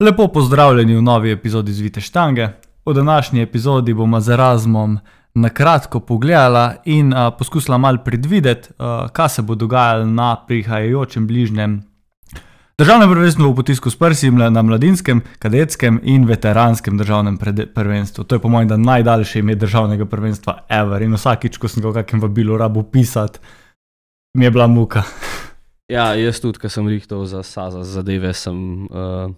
Lepo pozdravljeni v novi epizodi Zvite Štange. V današnji epizodi bomo z Erasmom na kratko pogledala in uh, poskusila malo predvideti, uh, kaj se bo dogajalo na prihajajočem bližnjem državnem prvenstvu v potisku s prsim na mladinskem, kadetskem in veteranskem državnem prvenstvu. To je po mojem najdaljše ime državnega prvenstva ever in vsakič, ko sem ga v kakšnem vabilu rabo pisati, mi je bila muka. Ja, jaz tudi, ker sem rihtal za Saza zadeve, sem. Uh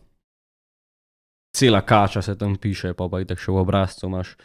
cela kača se tam piše, pa pa jih še v obrazcu imaš.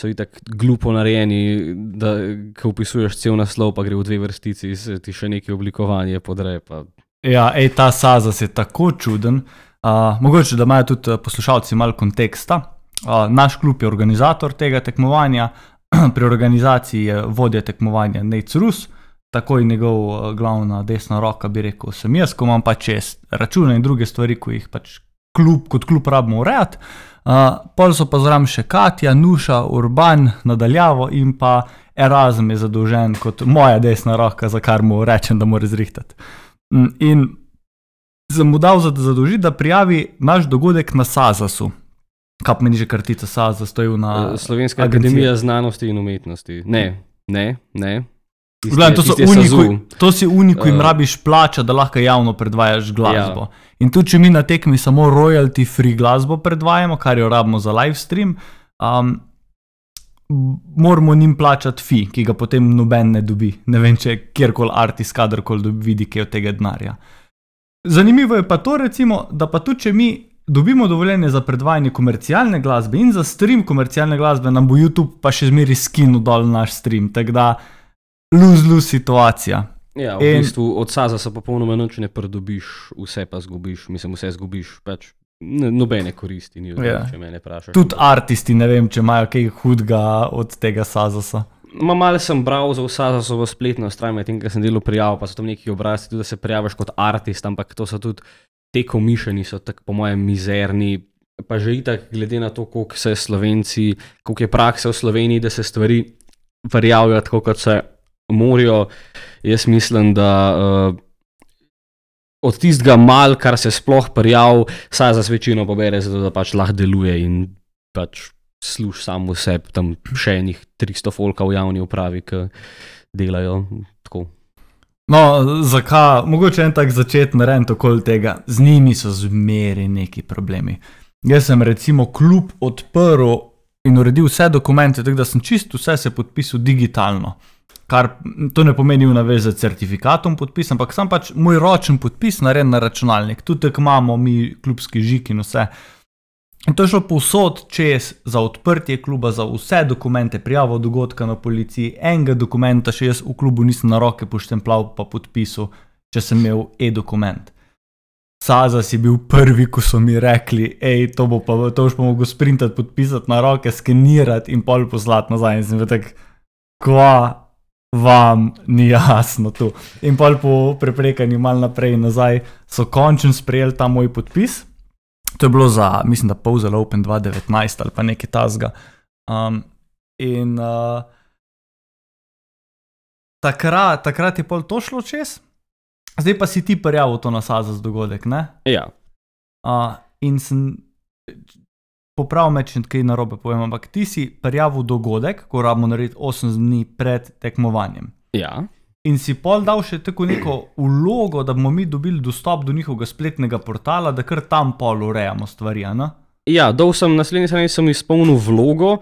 So jih tako glupo narejeni, da ko opisuješ cel naslov, pa gre v dve vrstici, ti še neki oblikovanje podre. Pa. Ja, ej, ta saza je tako čuden. Uh, mogoče, da imajo tudi poslušalci malo konteksta. Uh, naš klub je organizator tega tekmovanja, pri organizaciji je vodja tekmovanja Nec Rus, tako je njegov uh, glavna desna roka, bi rekel, sem jaz, ko imam pač račune in druge stvari, ko jih pač klub, kot klub rabimo urejati. Uh, pol so pa zraven še Katja, Nuša, Urban, nadaljavo in pa Erasmus je zadolžen kot moja desna roka, za kar mu rečem, da mora zrihtati. Mm, in sem mu dal zadolžiti, da prijavi naš dogodek na Sazasu. Kaj meni že kartica Sazas, to je na eh, Slovenska akademija znanosti in umetnosti. Ne, ne, ne. Gledam, to, uniku, to si uniku uh, in rabiš plača, da lahko javno predvajaš glasbo. Ja. In tudi, če mi na tekmi samo royalty free glasbo predvajamo, kar jo rabimo za live stream, um, moramo njim plačati fi, ki ga potem noben ne dobi. Ne vem, če kjerkoli artist, kadarkoli vidi, kaj od tega denarja. Zanimivo je pa to, recimo, da pa tudi, če mi dobimo dovoljenje za predvajanje komercialne glasbe in za stream komercialne glasbe, nam bo YouTube pa še zmeri skinil dol naš stream. Tako da luzlu situacija. Ja, v in, bistvu od Saza se popolnoma noč ne pridobiš, vse pa zgubiš, mislim, vse zgubiš. Pač nobene koristi, ni odvisno, ja. če me ne vprašaš. Tudi artisti, ne vem, če imajo kaj hudega od tega Saza. Malo sem bral za v spletno stran, medtem ko sem delal prijav, pa so tam neki obrazci, tudi da se prijaviš kot artist, ampak to so tudi te komišljeni, so tako po mojem mizerni. Pa že itak, glede na to, koliko se Slovenci, koliko je prakse v Sloveniji, da se stvari verjavijo tako, kot se morajo. Jaz mislim, da uh, od tistega mal, kar se sploh prijav, saj za večino pobere, zato da pač lahko deluje in pač služ samo sebi, tam še enih 300 folka v javni upravi, ki delajo tako. No, zakaj, mogoče en tak začetni rent okoli tega, z njimi so zmeri neki problemi. Jaz sem recimo klub odprl in uredil vse dokumente, tako da sem čisto vse se podpisal digitalno. Kar to ne pomeni v navezi z certifikatom podpis, ampak sem pač moj ročen podpis narejen na računalnik, tudi tako imamo mi klubski žig in vse. In to je šlo povsod čez za odprtje kluba, za vse dokumente, prijavo dogodka na policiji, enega dokumenta še jaz v klubu nisem na roke poštemplav pa podpisal, če sem imel e-dokument. Saza si bil prvi, ko so mi rekli, hej, to bo pa, to už pa mogo sprintati, podpisati na roke, skenirati in pol poslati nazaj. In sem rekel, kva, vam ni jasno tu. In pa po preprekanju malo naprej in nazaj so končno sprejeli ta moj podpis. To je bilo za, mislim, da pol za Open 2019 ali pa nekaj tasga. Um, in uh, takrat, takrat je pol to šlo čez, zdaj pa si ti prijavil to nasaz za dogodek, ne? Ja. Uh, in sem popravi me, če kaj narobe povem, ampak ti si prijavil dogodek, ko rabimo narediti 8 dni pred tekmovanjem. Ja. In si pol dal še tako neko vlogo, da bomo mi dobili dostop do njihovega spletnega portala, da kar tam pol urejamo stvari. Ne? Ja, dol sem naslednji strani, sem izpolnil vlogo,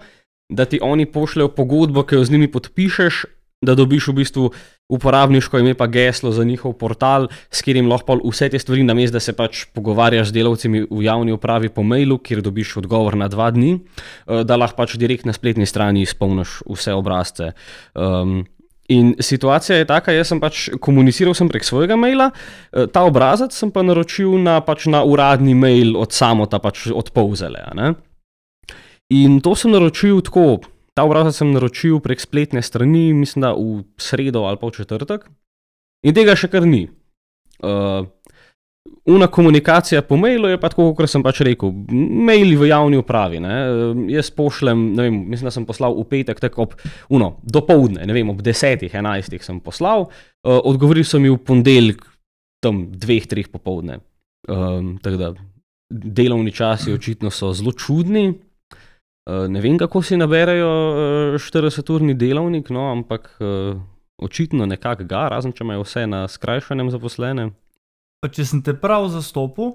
da ti oni pošljajo pogodbo, ki jo z njimi podpišeš, da dobiš v bistvu uporabniško ime pa geslo za njihov portal, s katerim lahko vse te stvari, namesto da se pač pogovarjaš z delavci v javni upravi po mailu, kjer dobiš odgovor na dva dni, eh, da lahko pač direkt na spletni strani izpolniš vse obrazce. Um, In situacija je taka, jaz sem pač komuniciral sem prek svojega maila, eh, ta obrazec sem pa naročil na, pač na uradni mail od samota, pač od Povzele. In to sem naročil tako, Ta obrazec sem naročil prek spletne strani, mislim, da v sredo ali pa v četrtek, in tega še kar ni. Uh, Una komunikacija po mailu je pa tako, kot sem pač rekel, maili v javni upravi. Ne. Jaz pošljem, ne vem, mislim, da sem poslal v petek, tako ob, uno, do povdne, ne vem, ob desetih, enajstih sem poslal, uh, odgovoril sem mi v ponedeljek, tam dveh, treh popovdne. Um, tako da delovni časi očitno so zelo čudni. Uh, ne vem, kako si naberajo uh, 40-urni delovnik, no, ampak uh, očitno nekako ga, razen če imajo vse na skrajšanem zaposlene. Pa če sem te prav zastopil,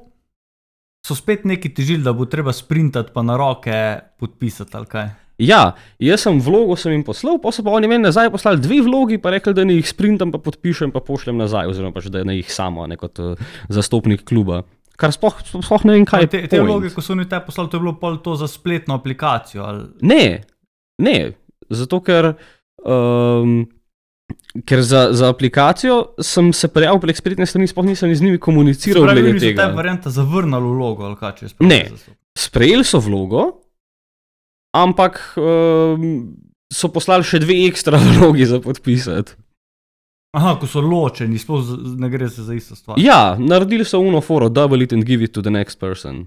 so spet neki težili, da bo treba sprintati pa na roke podpisati ali kaj. Ja, jaz sem vlogo sem jim poslal, pa so pa oni meni nazaj poslali dve vlogi, pa rekli, da ne jih sprintam, pa podpišem, pa pošljem nazaj, oziroma pač, da ne jih samo, ne kot uh, zastopnik kluba. Kar sploh, sploh ne vem, kaj je te, te vloge, ko so oni te poslali, to je bilo pol to za spletno aplikacijo. Ali... Ne, ne, zato ker. Um, Ker za, za aplikacijo sem se prijavil prek spletne strani, sploh nisem z njimi komuniciral. Pravi, da je ta varianta zavrnila vlogo ali kaj če je sprejel. Ne, sprejeli so vlogo, ampak um, so poslali še dve ekstra vlogi za podpisati. Aha, ko so ločeni, sploh ne gre se za isto stvar. Ja, naredili so uno foro, double it and give it to the next person.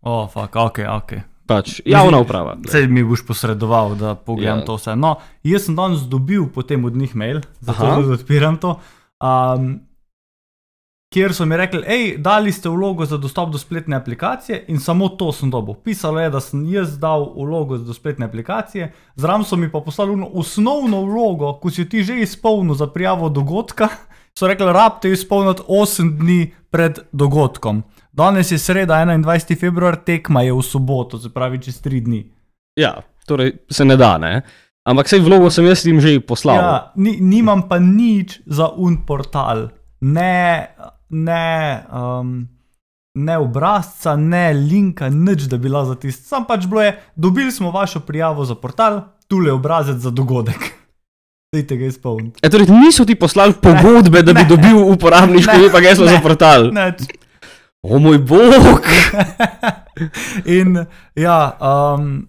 O, oh, fuck, ok, ok. Pač javna uprava. Vse mi boš posredoval, da pogledam ja. to vse. No, jaz sem danes dobil potem od njih mail, zato da odpiram to. Um, kjer so mi rekli, hej, dali ste vlogo za dostop do spletne aplikacije in samo to sem dobil. Pisalo je, da sem jaz dal vlogo za spletne aplikacije, zraven so mi pa poslali osnovno vlogo, ko si ti že izpolnil za prijavo dogodka. So rekli, rabite izpolniti 8 dni pred dogodkom. Danes je sreda, 21. februar, tekma je v soboto, se pravi čez tri dni. Ja, torej se ne da, ne. Ampak vse vlogo sem jaz jim že poslal. Ja, ni, nimam pa nič za un portal, ne, ne, um, ne obrazca, ne linka, nič, da bi bila za tisti. Sam pač bilo je, dobili smo vašo prijavo za portal, tule obrazec za dogodek. Dajte ga izpolniti. E, torej niso ti poslali pogodbe, ne, da bi ne, dobil uporabniško ime, pa geslo za portal. Ne, O moj bog! in ja, um,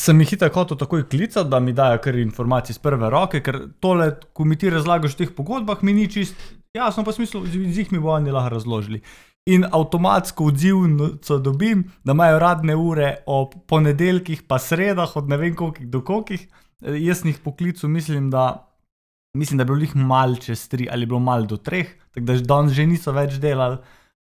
sem jih hitro hotel takoj klicati, da mi dajo kar informacije iz prve roke, ker tole, ko mi ti razlagaš v teh pogodbah, mi ni čist jasno, pa smisel, z jih mi bo oni lahko razložili. In avtomatsko odzivnico dobim, da imajo radne ure ob ponedeljkih, pa sredah, od ne vem koliko do koliko. Jaz jih poklical, mislim, da. Mislim, da je bilo jih malo čez tri ali bilo malo do treh, tako da danes že niso več delali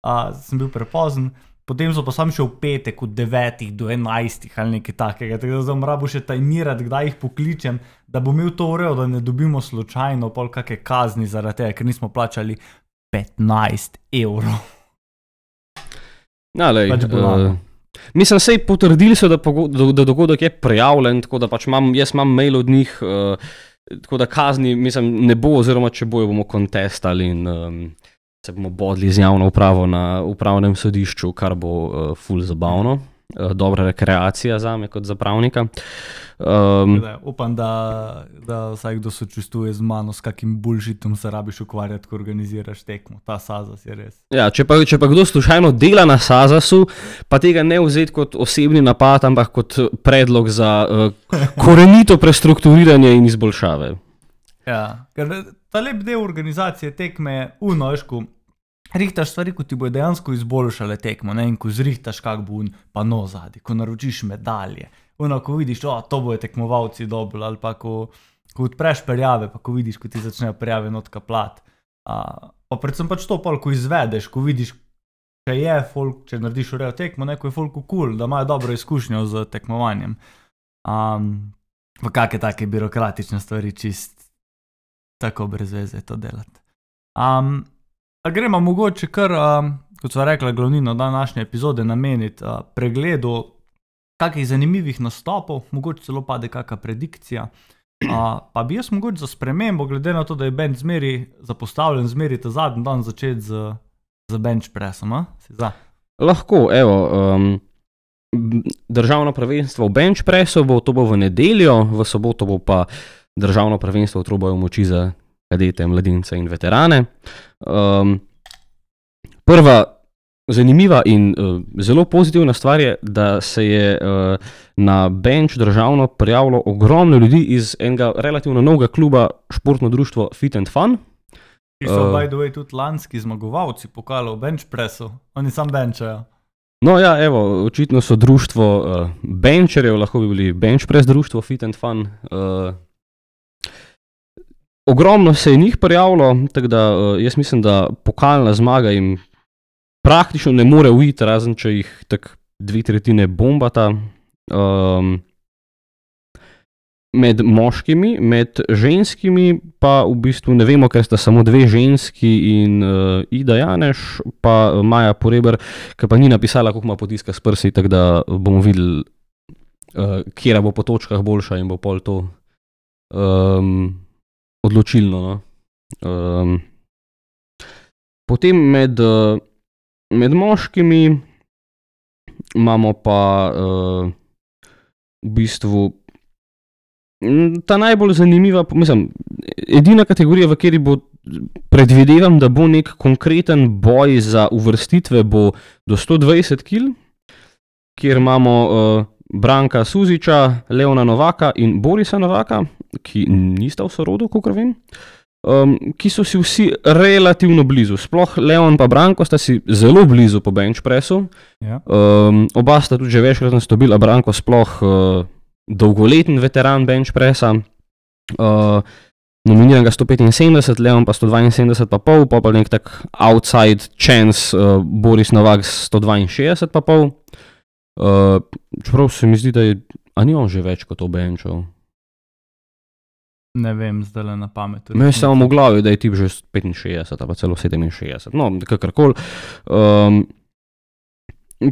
uh, sem bil prepozen. Potem so pa sam še v petek, od 9 do 11 ali nekaj takega. Tako da zdaj moram še tajmirati, kdaj jih pokličem, da bom imel to urejeno, da ne dobimo slučajno pol kakšne kazni zaradi tega, ker nismo plačali 15 evrov. Ja, lej, pač uh, mislim, da so potrdili, da, da dogodek je prijavljen, tako da pač imam, jaz imam mail od njih, uh, tako da kazni mislim, ne bo, oziroma če bojo, bomo kontestali. In, um, se bomo bodli z javno upravo na upravnem sodišču, kar bo uh, ful zabavno. Uh, dobra rekreacija za me, kot za pravnika. Um, da, upam, da, da vsak, kdo se čustuje z mano, s kakim bulžitom se rabiš ukvarjati, ko organiziraš tekmo. Ta Sazas je res. Ja, če, pa, če pa kdo slučajno dela na Sazasu, pa tega ne vzeti kot osebni napad, ampak kot predlog za uh, korenito prestrukturiranje in izboljšave. Ja, ker ta lep del organizacije tekme je unožku rihtaš stvari, ko ti bo dejansko izboljšale tekmo, ne? in ko zrihtaš, kak bo un, pa no zadnji, ko naročiš medalje. Uno, ko vidiš, da to bojo tekmovalci dobili, ali pa ko, ko odpreš prijave, pa ko vidiš, ko ti začnejo prijave notka plat. A, pa predvsem pač to, pol, ko izvedeš, ko vidiš, če je folk, če narediš urejo tekmo, neko je folku kul, cool, da imajo dobro izkušnjo z tekmovanjem. Um, pa kakšne take birokratične stvari, čist tako brez veze to delati. Um, gremo mogoče kar, uh, kot smo rekli, glavnino današnje epizode nameniti uh, pregledu kakih zanimivih nastopov, mogoče celo pade kakšna predikcija. Uh, pa bi jaz mogoče za spremembo, glede na to, da je bench zmeri zapostavljen, zmeri ta zadnji dan začeti z, z bench pressom. Lahko, evo. Um... Državno prvenstvo v bench pressu bo to bo v nedeljo, v soboto bo pa državno prvenstvo v troboju moči za kadete, mladince in veterane. Um, prva zanimiva in uh, zelo pozitivna stvar je, da se je uh, na bench državno prijavilo ogromno ljudi iz enega relativno novega kluba, športno društvo Fit and Fun. Ki so, uh, by the way, tudi lanski zmagovalci pokalo v bench pressu, oni sam benčajo. No, ja, evo, očitno so društvo uh, benčerjev, lahko bi bili bench press društvo Fit and Fun. Uh, Ogromno se je njih prijavilo, tako da uh, jaz mislim, da pokalna zmaga jim praktično ne more uiti, razen če jih tako dve tretjine bombata. Um, med moškimi, med ženskimi pa v bistvu ne vemo, ker sta samo dve ženski in uh, Ida Janeš, pa Maja Poreber, ki pa ni napisala, koliko ima potiska s prsi, tako da bomo videli, uh, kje bo po točkah boljša in bo pol to um, odločilno. No? Um, potem med, uh, med moškimi imamo pa uh, v bistvu ta najbolj zanimiva, mislim, edina kategorija, v kateri bo. Predvidevam, da bo nek konkreten boj za uvrstitve do 120 kg, kjer imamo uh, Branka Suziča, Leona Novaka in Borisa Novaka, ki nista v sorodu, kot vem, um, ki so si vsi relativno blizu. Sploh Leon in Branko sta si zelo blizu po bench pressu. Ja. Um, oba sta tudi že večkrat nastopila, Branko sploh uh, dolgoletni veteran bench pressa. Uh, Nominiran ga 175, Leon pa 172, pa pol, pa pa nek tak outside chance, uh, Boris Novak 162, pa pol. Uh, čeprav se mi zdi, da je, a ni on že več kot obenčal. Ne vem, zdaj le na pamet. Me je samo v glavi, da je tip že 65, pa celo 67, no, kakorkoli. Um,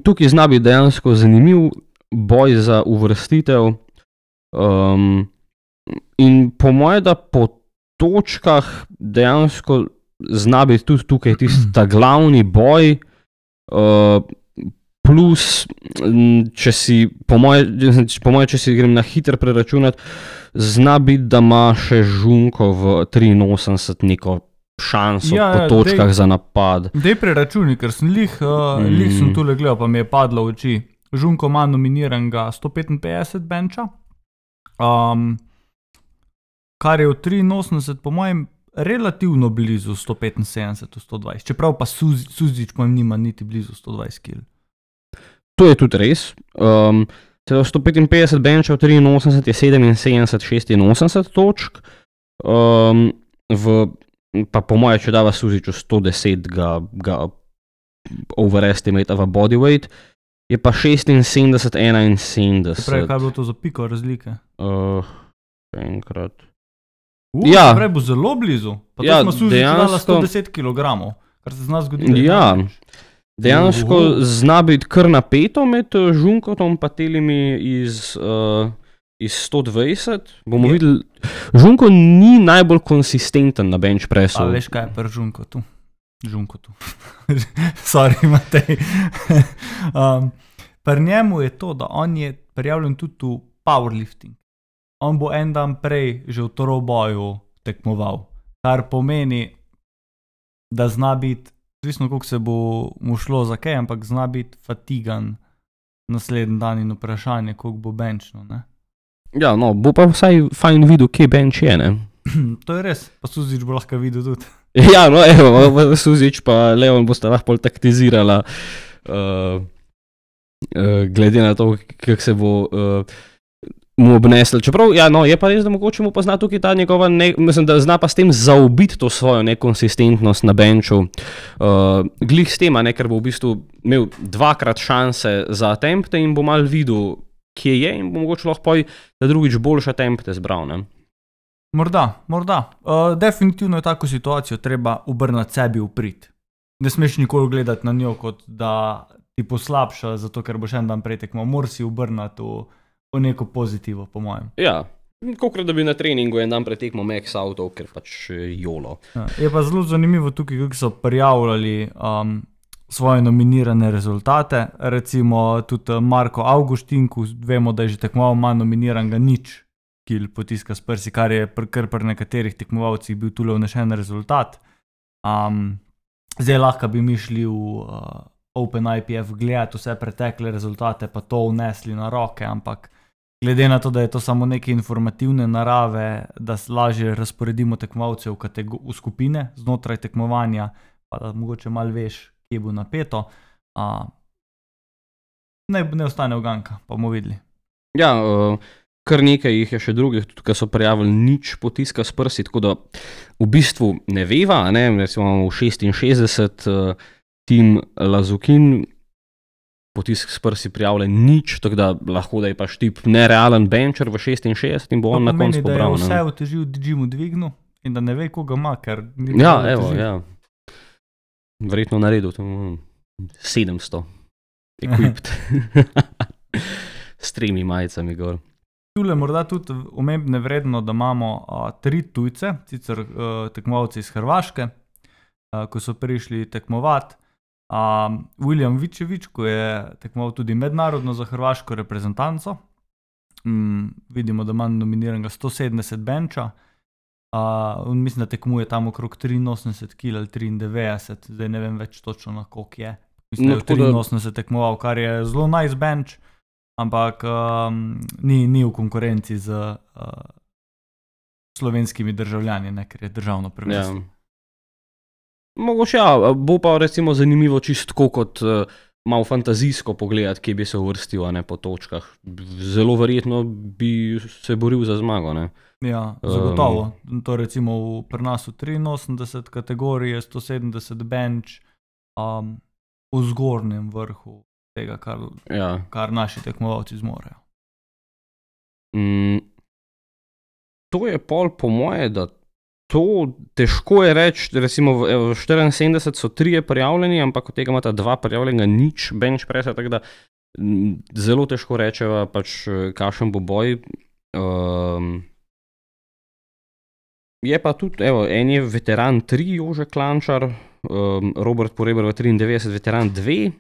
tukaj zna biti dejansko zanimiv boj za uvrstitev. Um, in po mojem, da po točkah dejansko zna biti tudi tukaj tisti glavni boj. Uh, Plus, če si, po mojem, moje, če si grem na hitro preračunati, zna biti, da ima še žunko v 83 neko šanso ja, po točkah dej, za napad. Dej preračuni, ker sem lih, uh, mm. lih sem tu le gledal, pa mi je padlo v oči. Žunko ima nominiran ga 155 benča, um, kar je v 83, po mojem, relativno blizu 175-120, čeprav pa Suzič pa nima niti blizu 120 kg. To je tudi res. Um, 155 benčev, 83 je 77, 86 točk. Um, v, pa po mojem, če dava Suziču 110, ga, ga overestimate v bodyweight, je pa 76, 71. Prej, kaj bo to za piko razlike? Uh, enkrat. Uh, ja, prej bo zelo blizu. Pa ja, smo Suziču dejansko... dala 110 kg, kar se z nas zgodi. Ja. Največ. Dejansko uh -huh. zna biti kar napeto med eh, žunkotom in telimi iz, uh, iz 120. Bomo je. videli, žunko ni najbolj konsistenten na bench pressu. Veš kaj je pri žunkotu? Žunkotu. Sorry, Matej. um, pri njemu je to, da on je prijavljen tudi v powerlifting. On bo en dan prej že v toroboju tekmoval, kar pomeni, da zna biti odvisno, koliko se bo mu šlo za kaj, ampak zna biti fatigan naslednji dan in vprašanje, koliko bo benčno. Ne? Ja, no, bo pa vsaj fajn videl, kje benč je. Ne? to je res, pa Suzič bo lahko videl tudi. ja, no, evo, Suzič pa Leon bosta lahko taktizirala. Uh, uh, glede na to, kako se bo uh, mu obnesel. Čeprav, ja, no, je pa res, da mogoče mu pozna tukaj ta njegova, ne, mislim, da zna pa s tem zaobiti to svojo nekonsistentnost na benču. Uh, glih s tem, ker bo v bistvu imel dvakrat šanse za tempte in bo mal videl, kje je in bo mogoče lahko poj, da drugič boljše tempte zbral. Ne? Morda, morda. Uh, definitivno je tako situacijo treba obrniti sebi v prid. Ne smeš nikoli gledati na njo, kot da ti poslabša, zato ker boš en dan pretekmo. Moraš si obrniti v v neko pozitivno, po mojem. Ja. Kot da bi na treningu en dan pretekmo Max Auto, ker pač eh, jolo. Ja, je pa zelo zanimivo tukaj, kako so prijavljali um, svoje nominirane rezultate. Recimo tudi eh, Marko Augustin, ko vemo, da je že tekmoval, ima nominiran ga nič, ki potiska s prsi, kar je kar pri nekaterih tekmovalcih bil tudi vnešen rezultat. Um, zdaj lahko bi mi šli v uh, OpenIPF gledati vse pretekle rezultate, pa to vnesli na roke, ampak glede na to, da je to samo neke informativne narave, da lažje razporedimo tekmovalce v, v skupine znotraj tekmovanja, pa da mogoče malo veš, kje bo napeto. A, ne, ne ostane uganka, pa bomo videli. Ja, uh, kar nekaj jih je še drugih, tudi ki so prijavili nič potiska s prsti, tako da v bistvu ne veva, ne, recimo v 66. Uh, Tim Lazukin, potisk s prsti prijavljen nič, tako da lahko da je pač tip nerealen bencher v 66 in bo on To na koncu da je pobral. vse ne. v teži v Digimu dvignil in da ne ve, koga ima, ker ni Ja, evo, ja. Verjetno naredil to mm, 700, equipped. S tremi majicami gor. Tule morda tudi omembne vredno, da imamo a, tri tujce, sicer uh, tekmovalci iz Hrvaške, a, ko so prišli tekmovati. A, William Vičevič, ko je tekmoval tudi mednarodno za hrvaško reprezentanco, mm, vidimo, da ima nominiranega 170 benča. Uh, mislim, da tekmuje tam okrog 83 kg ali 93, zdaj ne vem več točno na koliko je. Mislim, No, da je tako da- v 83 tekmoval, kar je zelo nice bench, ampak um, ni, ni v konkurenci z uh, slovenskimi državljani, ne, ker je državno Ja. prvenstvo. Mogoče ja, bo pa recimo zanimivo čistko kot uh, malo fantazijsko pogledati, kje bi se uvrstil, ne po točkah. Zelo verjetno bi se boril za zmago. Ne? Ja, zagotovo. Um, to recimo v prenasu 83 kategorije, 170 bench, um, v zgornjem vrhu tega, kar, Ja. kar naši tekmovalci zmorejo. Mm, to je pol po moje, da to težko je reči. Recimo v, v 74 so trije prijavljeni, ampak od tega imata dva prijavljena, nič bench presa, tako da mm, zelo težko rečeva, pač, eh, kakšen bo boj. Um, je pa tudi, evo, en je veteran 3, Jože Klančar, um, Robert Poreber v 93, veteran 2.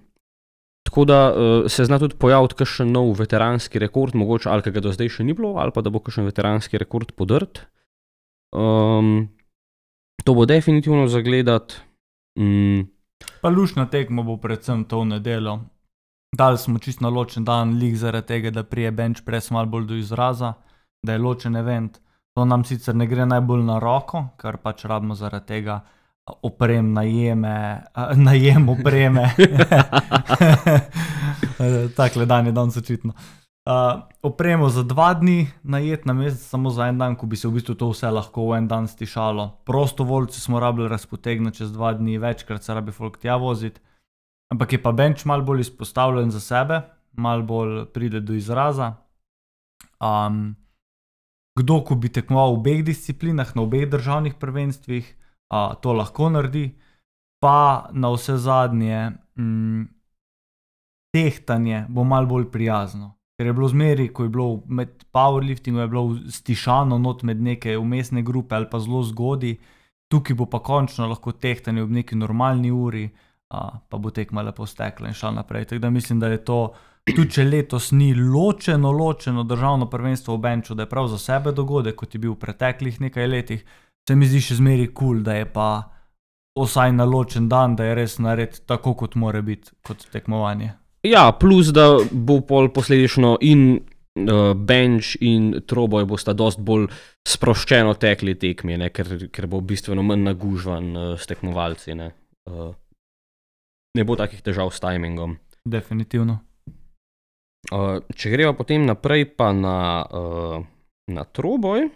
Tako da uh, se zna tudi pojaviti kakšen nov veteranski rekord, mogoče ali ga do zdaj še ni bilo, ali pa da bo kakšen veteranski rekord podrt. Um, to bo definitivno zagledati. Mm, Pa lušna tekma bo predvsem to v nedeljo. Dali smo čist na ločen dan, lig zaradi tega, da prije bench press malo bolj do izraza, da je ločen event. To nam sicer ne gre najbolj na roko, kar pač rabimo zaradi tega oprem, najeme, najem opreme. Takle dan je danes očitno. Uh, opremo za dva dni, najet na mesec, samo za en dan, ko bi se v bistvu to vse lahko v en dan stišalo. Prostovoljci smo rabili razpotegniti čez dva dni, večkrat se rabi folk tja voziti. Ampak je pa bench mal bolj izpostavljen za sebe, mal bolj pride do izraza. Um, kdo, ko bi tekmoval v obeh disciplinah, na obeh državnih prvenstvih, uh, to lahko naredi, pa na vse zadnje, mm, tehtanje bo mal bolj prijazno. Ker je bilo zmeri, ko je bilo med powerliftingom, je bilo stišano not med neke umestne grupe ali pa zelo zgodaj, tukaj bo pa končno lahko tehtanje ob neki normalni uri, a, pa bo tekma lepo stekla in šla naprej. Tako da mislim, da je to, tudi če letos ni ločeno, ločeno državno prvenstvo v Benču, da je prav za sebe dogodek, kot je bil v preteklih nekaj letih, se mi zdi še zmeri kul, cool, da je pa vsaj na ločen dan, da je res nared tako, kot mora biti, kot tekmovanje. Ja, plus da bo pol posledično in uh, bench in troboj bosta dost bolj sproščeno tekli tekmi, ne, ker, ker bo bistveno manj nagužvan uh, s tekmovalci. Ne. Uh, ne bo takih težav s timingom. Definitivno. Uh, če greva potem naprej, pa na, uh, na troboj.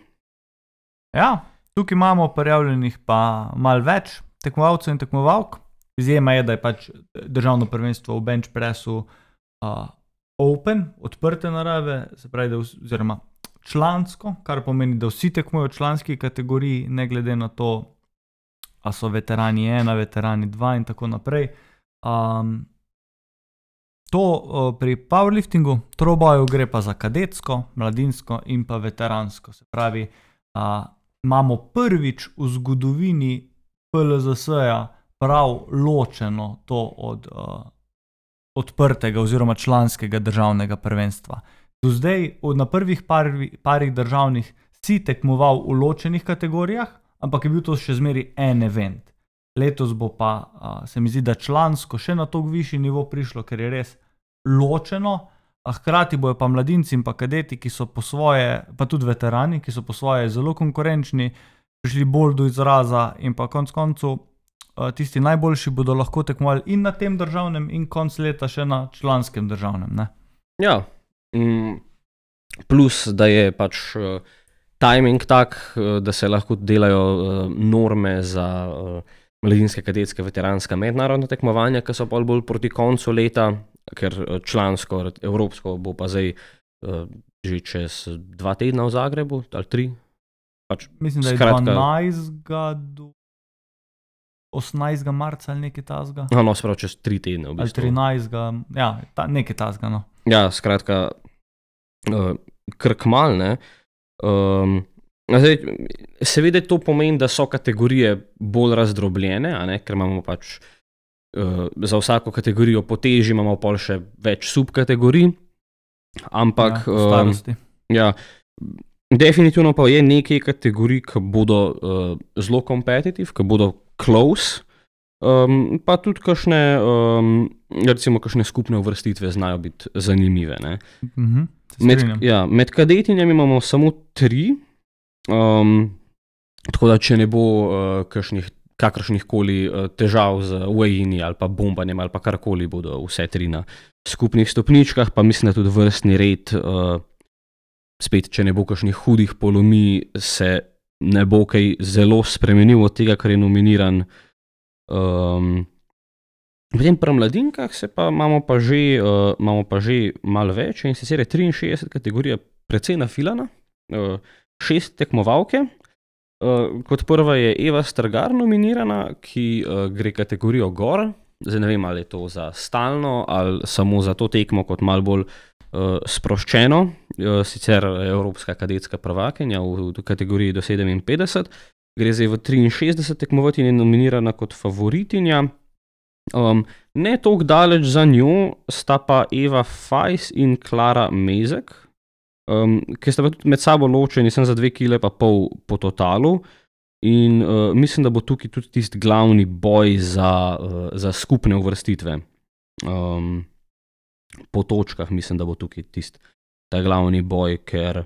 Ja, tukaj imamo prijavljenih pa malo več tekmovalcev in tekmovalk. Izjema je, da je pač državno prvenstvo v bench pressu uh, open, odprte narave, se pravi, da oziroma člansko, kar pomeni, da vsi tekmujejo v članski kategoriji, ne glede na to, a so veterani ena, veterani dva in tako naprej. Um, to uh, pri powerliftingu, troboju gre pa za kadetsko, mladinsko in pa veteransko. Se pravi, uh, imamo prvič v zgodovini PLZS-ja prav ločeno to od uh, odprtega oziroma članskega državnega prvenstva. Do zdaj, od na prvih parvi, parih državnih, si tekmoval v ločenih kategorijah, ampak je bil to še zmeri en event. Letos bo pa, uh, se mi zdi, da člansko še na toliko višji nivo prišlo, ker je res ločeno, a hkrati bojo pa mladinci in pa kadeti, ki so po svoje, pa tudi veterani, ki so po svoje zelo konkurenčni, prišli bolj do izraza in pa konc koncev tisti najboljši bodo lahko tekmovali in na tem državnem, in konc leta še na članskem državnem. Ne? Ja, mm, plus da je pač uh, timing tak, uh, da se lahko delajo uh, norme za uh, mladinske, kadetske, veteranska mednarodna tekmovanja, ki so bolj, bolj proti koncu leta, ker eh, člansko, evropsko bo pa zdaj uh, že čez dva tedna v Zagrebu ali tri. Pač, Mislim, da je skratka- 12. do 18. marca ali nekaj tasga. No, no spravo čez tri tedne. V Ali bistvu. 13. Ja, ta, nekaj tasga. No. Ja, skratka, uh, krkmal. Ne? Um, zdaj, seveda to pomeni, da so kategorije bolj razdrobljene, ne? ker imamo pač uh, za vsako kategorijo po teži, imamo pol še več subkategorij. Ampak, ja, um, starosti. ja, definitivno pa je nekaj kategorij, ki bodo uh, zelo kompetitivne, ki bodo close. Um, pa tudi kakšne, um, recimo, kakšne skupne uvrstitve znajo biti zanimive. Ne? Mhm, se Med, ja, med kadetinjami imamo samo tri, um, tako da če ne bo uh, kakšnih, kakršnih koli uh, težav z Wayne ali pa bombanjem ali pa karkoli, bodo vse tri na skupnih stopničkah, pa mislim, da tudi vrstni red, uh, spet, če ne bo kakšnih hudih polomi, se ne bo kaj zelo spremenil od tega, kar je nominiran. Um, Potem pri mladinkah pa imamo pa že, uh, imamo pa že malo več in sicer je 63 kategorija precej nafilana, uh, šest tekmovalke. Uh, kot prva je Eva Strgar nominirana, ki uh, gre kategorijo gor. Zdaj ne vem, ali je to za stalno ali samo za to tekmo, kot malo bolj sproščeno. Uh, sicer Evropska kadetska prvakinja v, v kategoriji do 57, gre zdaj v 63 tekmovati in je nominirana kot favoritinja. Um, ne tako daleč za njo sta pa Eva Fajs in Klara Mezek, um, ki sta pa tudi med sabo ločeni, sem za dve kile pa pol po totalu. In uh, mislim, da bo tukaj tudi tisti glavni boj za, uh, za skupne uvrstitve. Um, po točkah mislim, da bo tukaj tisti ta glavni boj, ker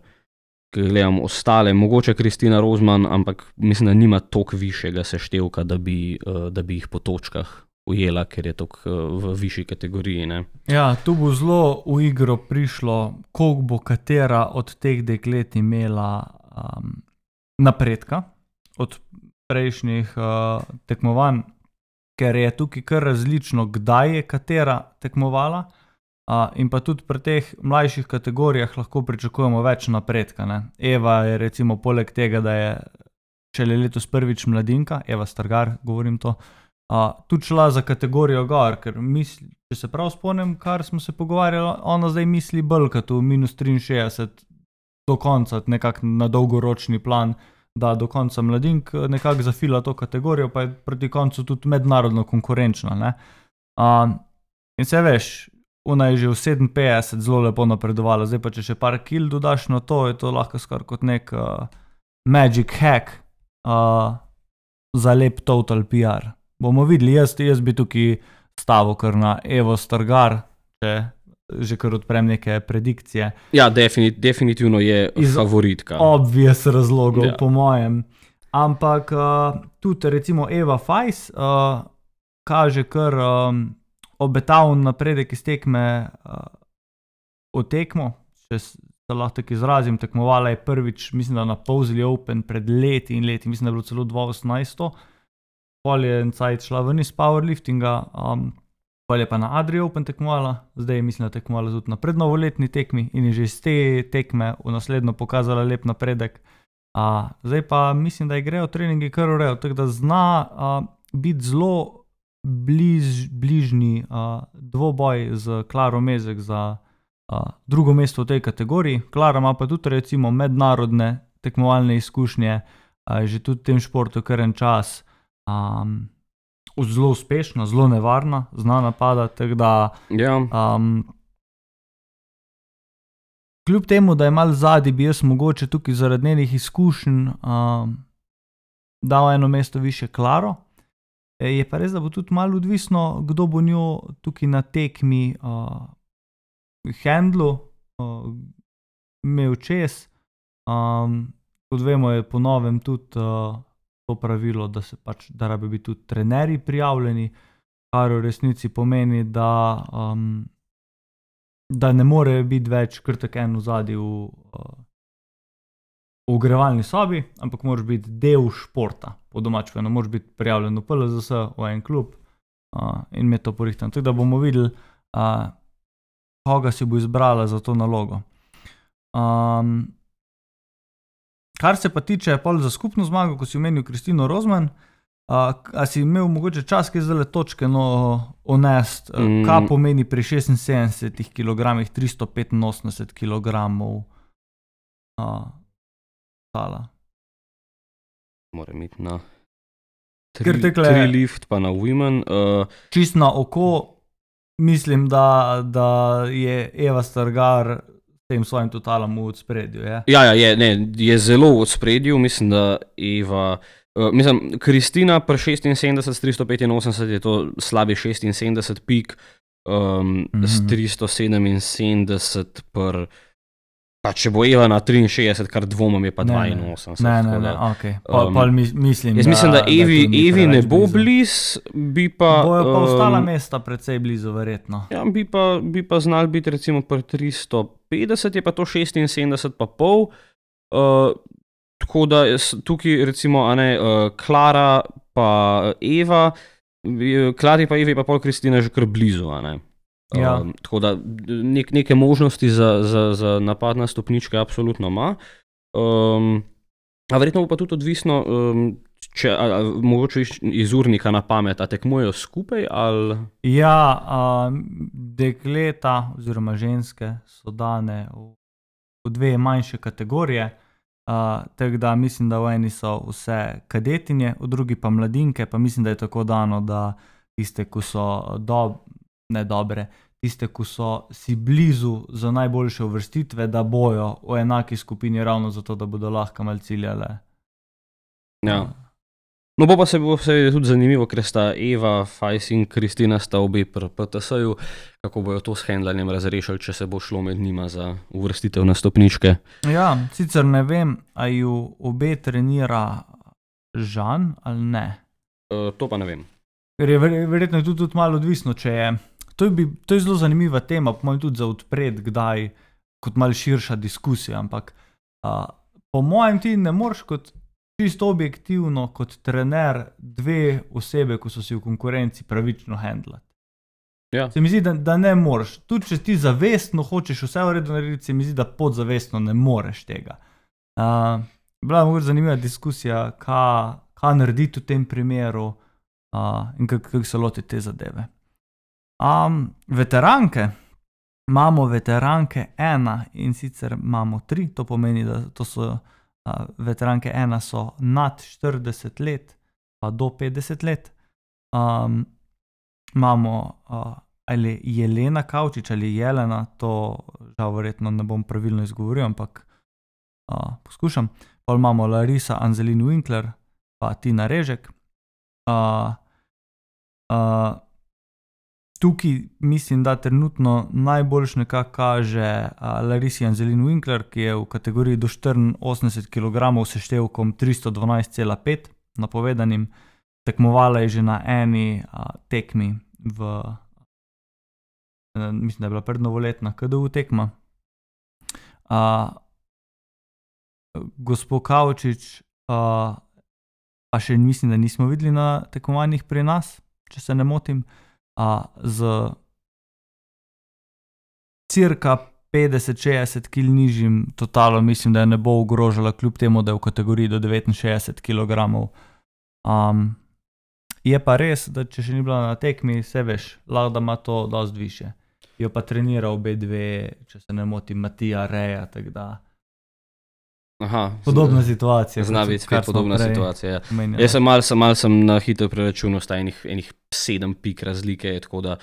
ker gledam ostale, mogoče Kristina Rozman, ampak mislim, da nima toliko višjega seštevka, da bi, uh, da bi jih po točkah ujela, ker je to v višji kategoriji. Ne? Ja, tu bo zelo v igro prišlo, koliko bo katera od teh deklet imela um, napredka od prejšnjih uh, tekmovanj, ker je tukaj kar različno, kdaj je katera tekmovala. Uh, in pa tudi pri teh mlajših kategorijah lahko pričakujemo več napredka. Ne? Eva je, recimo, poleg tega, da je šele letos prvič mladinka, Eva Stargar, govorim to, uh, tudi šla za kategorijo gor, ker misli, če se prav spomnim, kar smo se pogovarjali, ona zdaj misli bolj kot v minus 63 do konca, nekako na dolgoročni plan, da do konca mladink nekako zafila to kategorijo, pa je proti koncu tudi mednarodno konkurenčna. Uh, in se veš, Ona je že v 57 zelo lepo napredovala, zdaj pa če še par kil dodaš na to, je to lahko skoraj kot nek uh, magic hack uh, za lep total PR. Bomo videli, jaz, jaz bi tukaj stavil kar na Evo Stargar, če že kar odprem neke predikcije. Ja, definit, definitivno je Iz- favoritka. Obvious razlogov, ja. po mojem. Ampak uh, tudi recimo Eva Fajs uh, kaže kar um, obetaven napredek iz tekme uh, v tekmo, če se lahko tako izrazim. Tekmovala je prvič, mislim, da na Povzli Open pred leti in leti, mislim, da je bilo celo 2018. Pol je en cajt šla ven iz powerliftinga, um, pol je pa na Adriu Open tekmovala, zdaj je mislim, da tekmovala tudi na prednovoletni tekmi in je že iz te tekme v naslednjo pokazala lep napredek. Uh, zdaj pa mislim, da je grejo treningi kar urejo, tako da zna uh, biti zelo bliž, bližnji uh, dvoboj z Klaro Mezek za uh, drugo mesto v tej kategoriji. Klara ima pa tudi recimo mednarodne tekmovalne izkušnje, uh, že tudi v tem športu kar en čas. Um, zelo uspešna, zelo nevarna, zna napadati. da, Ja, Um, kljub temu, da je mal zadnji, bi jaz mogoče tukaj zaradi njenih izkušenj um, dal eno mesto više Klaro. E, Je pa res, da bo tudi malo odvisno, kdo bo njo tukaj na tekmi uh, handlu, uh, imel čez. Um, kot vemo, je po novem tudi uh, to pravilo, da se pač, da rabi biti tudi trenerji prijavljeni, kar v resnici pomeni, da, um, da ne more biti več kar tako en v zadju v, uh, ogrevalni sobi, ampak moraš biti del športa, po domačem, moraš biti prijavljen v PLZS, v en klub uh, in imeti to porihtano. Tako da bomo videli, uh, koga si bo izbrala za to nalogo. Um, kar se pa tiče pol za skupno zmago, ko si omenil Kristino Rozman, uh, a si imel mogoče čas, ki je zelo točke, no, onest, Mm. kaj pomeni pri 76 kg, 385 kg uh, tala. Moram imeti na Ker tri, takle- tri lift, pa na women. Uh, Čist na oko, mislim, da, da je Eva Stargar s tem svojim totalom v spredju. Je? ja, ja je, ne, je zelo v spredju, mislim, da Eva. Uh, mislim, Kristina pri 76, s 385 je to slabi 76 pik, um, mm -hmm. s Mhm. 377 pri. Pa če bo Eva na 63, kar dvomim, je pa Ne, ne. 82. Ne, ne, ne, da- ok. Pol, um, pol mi, mislim, Jaz mislim, da Evi, to ni Evi ne bo blizu. bi pa. Bojo pa ostala um, mesta precej blizu, verjetno. Ja, bi pa, bi pa znal biti recimo pri 350, je pa to 76, pa pol. Uh, tako da tukaj recimo, ne, uh, Klara pa Eva, Klari pa Evi pa pol Kristina že kar blizu, ne. Ja. Um, tako da nek, neke možnosti za, za, za napad na stopničke absolutno ima. Um, a verjetno bo pa tudi odvisno, um, če a, a, mogoče iz, iz urnika na pamet, a tekmujejo skupaj ali. Ja, um, dekleta oziroma ženske so dane v, v dve manjše kategorije. Uh, tako da mislim, da v eni so vse kadetinje, v drugi pa mladinke, pa mislim, da je tako dano, da tiste, ki so dob, ne dobre, tiste, ki so si blizu za najboljše uvrstitve, da bojo v enaki skupini, ravno zato, da bodo lahko mal ciljale. Ja. No, bo pa se bo seveda tudi zanimivo, ker sta Eva, Fajs in Kristina sta obe pri PTS-ju, kako bojo to s handlanjem razrešili, če se bo šlo med njima za uvrstitev na stopničke. Ja, sicer ne vem, ali ju obe trenira Žan ali ne. Uh, to pa ne vem. Ker je ver, verjetno je tudi, tudi malo odvisno, če je. To je, bi, to je zelo zanimiva tema, po mojem, tudi za odpred, kdaj, kot malo širša diskusija. Ampak a, po mojem, ti ne moreš kot čisto objektivno, kot trener, dve osebe, ko so si v konkurenci, pravično handlati. Ja. Se mi zdi, da, da ne moreš. Tudi če ti zavestno hočeš vse v redu narediti, se mi zdi, da podzavestno ne moreš tega. Uh, bila je mogoče zanimiva diskusija, kaj narediti v tem primeru uh, in kako kak se loti te zadeve. Um, veteranke, imamo veteranke ena in sicer imamo tri, to pomeni, da to so uh, veteranke ena, so nad 40 let, pa do 50 let. Um, imamo uh, ali Jelena Kavčič ali Jelena, to žal verjetno ne bom pravilno izgovoril, ampak uh, poskušam. Pa imamo Larisa Anzelin Winkler, pa Tina Režek. Tukaj mislim, da trenutno najboljš nekako kaže Larisi Anzelin Winkler, ki je v kategoriji do 84 kg seštevkom 312,5 napovedanim. Tekmovala je že na eni uh, tekmi, v, uh, mislim, da je bila prednovoletna, KDU tekma. Uh, gospod Kavčič, uh, pa še mislim, da nismo videli na tekmovanjih pri nas, če se ne motim, uh, z cirka 50-60 kg nižjim totalom, mislim, da je ne bo ogrožala, kljub temu, da je v kategoriji do 69 kg. Um, je pa res, da če še ni bila na tekmi, se veš, lahko da ima to dosti više. Jo pa trenira obe dve, če se ne motim, Matija Reja. tako da Aha, Podobna situacija. Zna biti spet podobna situacija. Ja. omenjali. Jaz sem mal, sem mal sem na hitro preračunal, sta enih, enih sedem pik razlike, tako da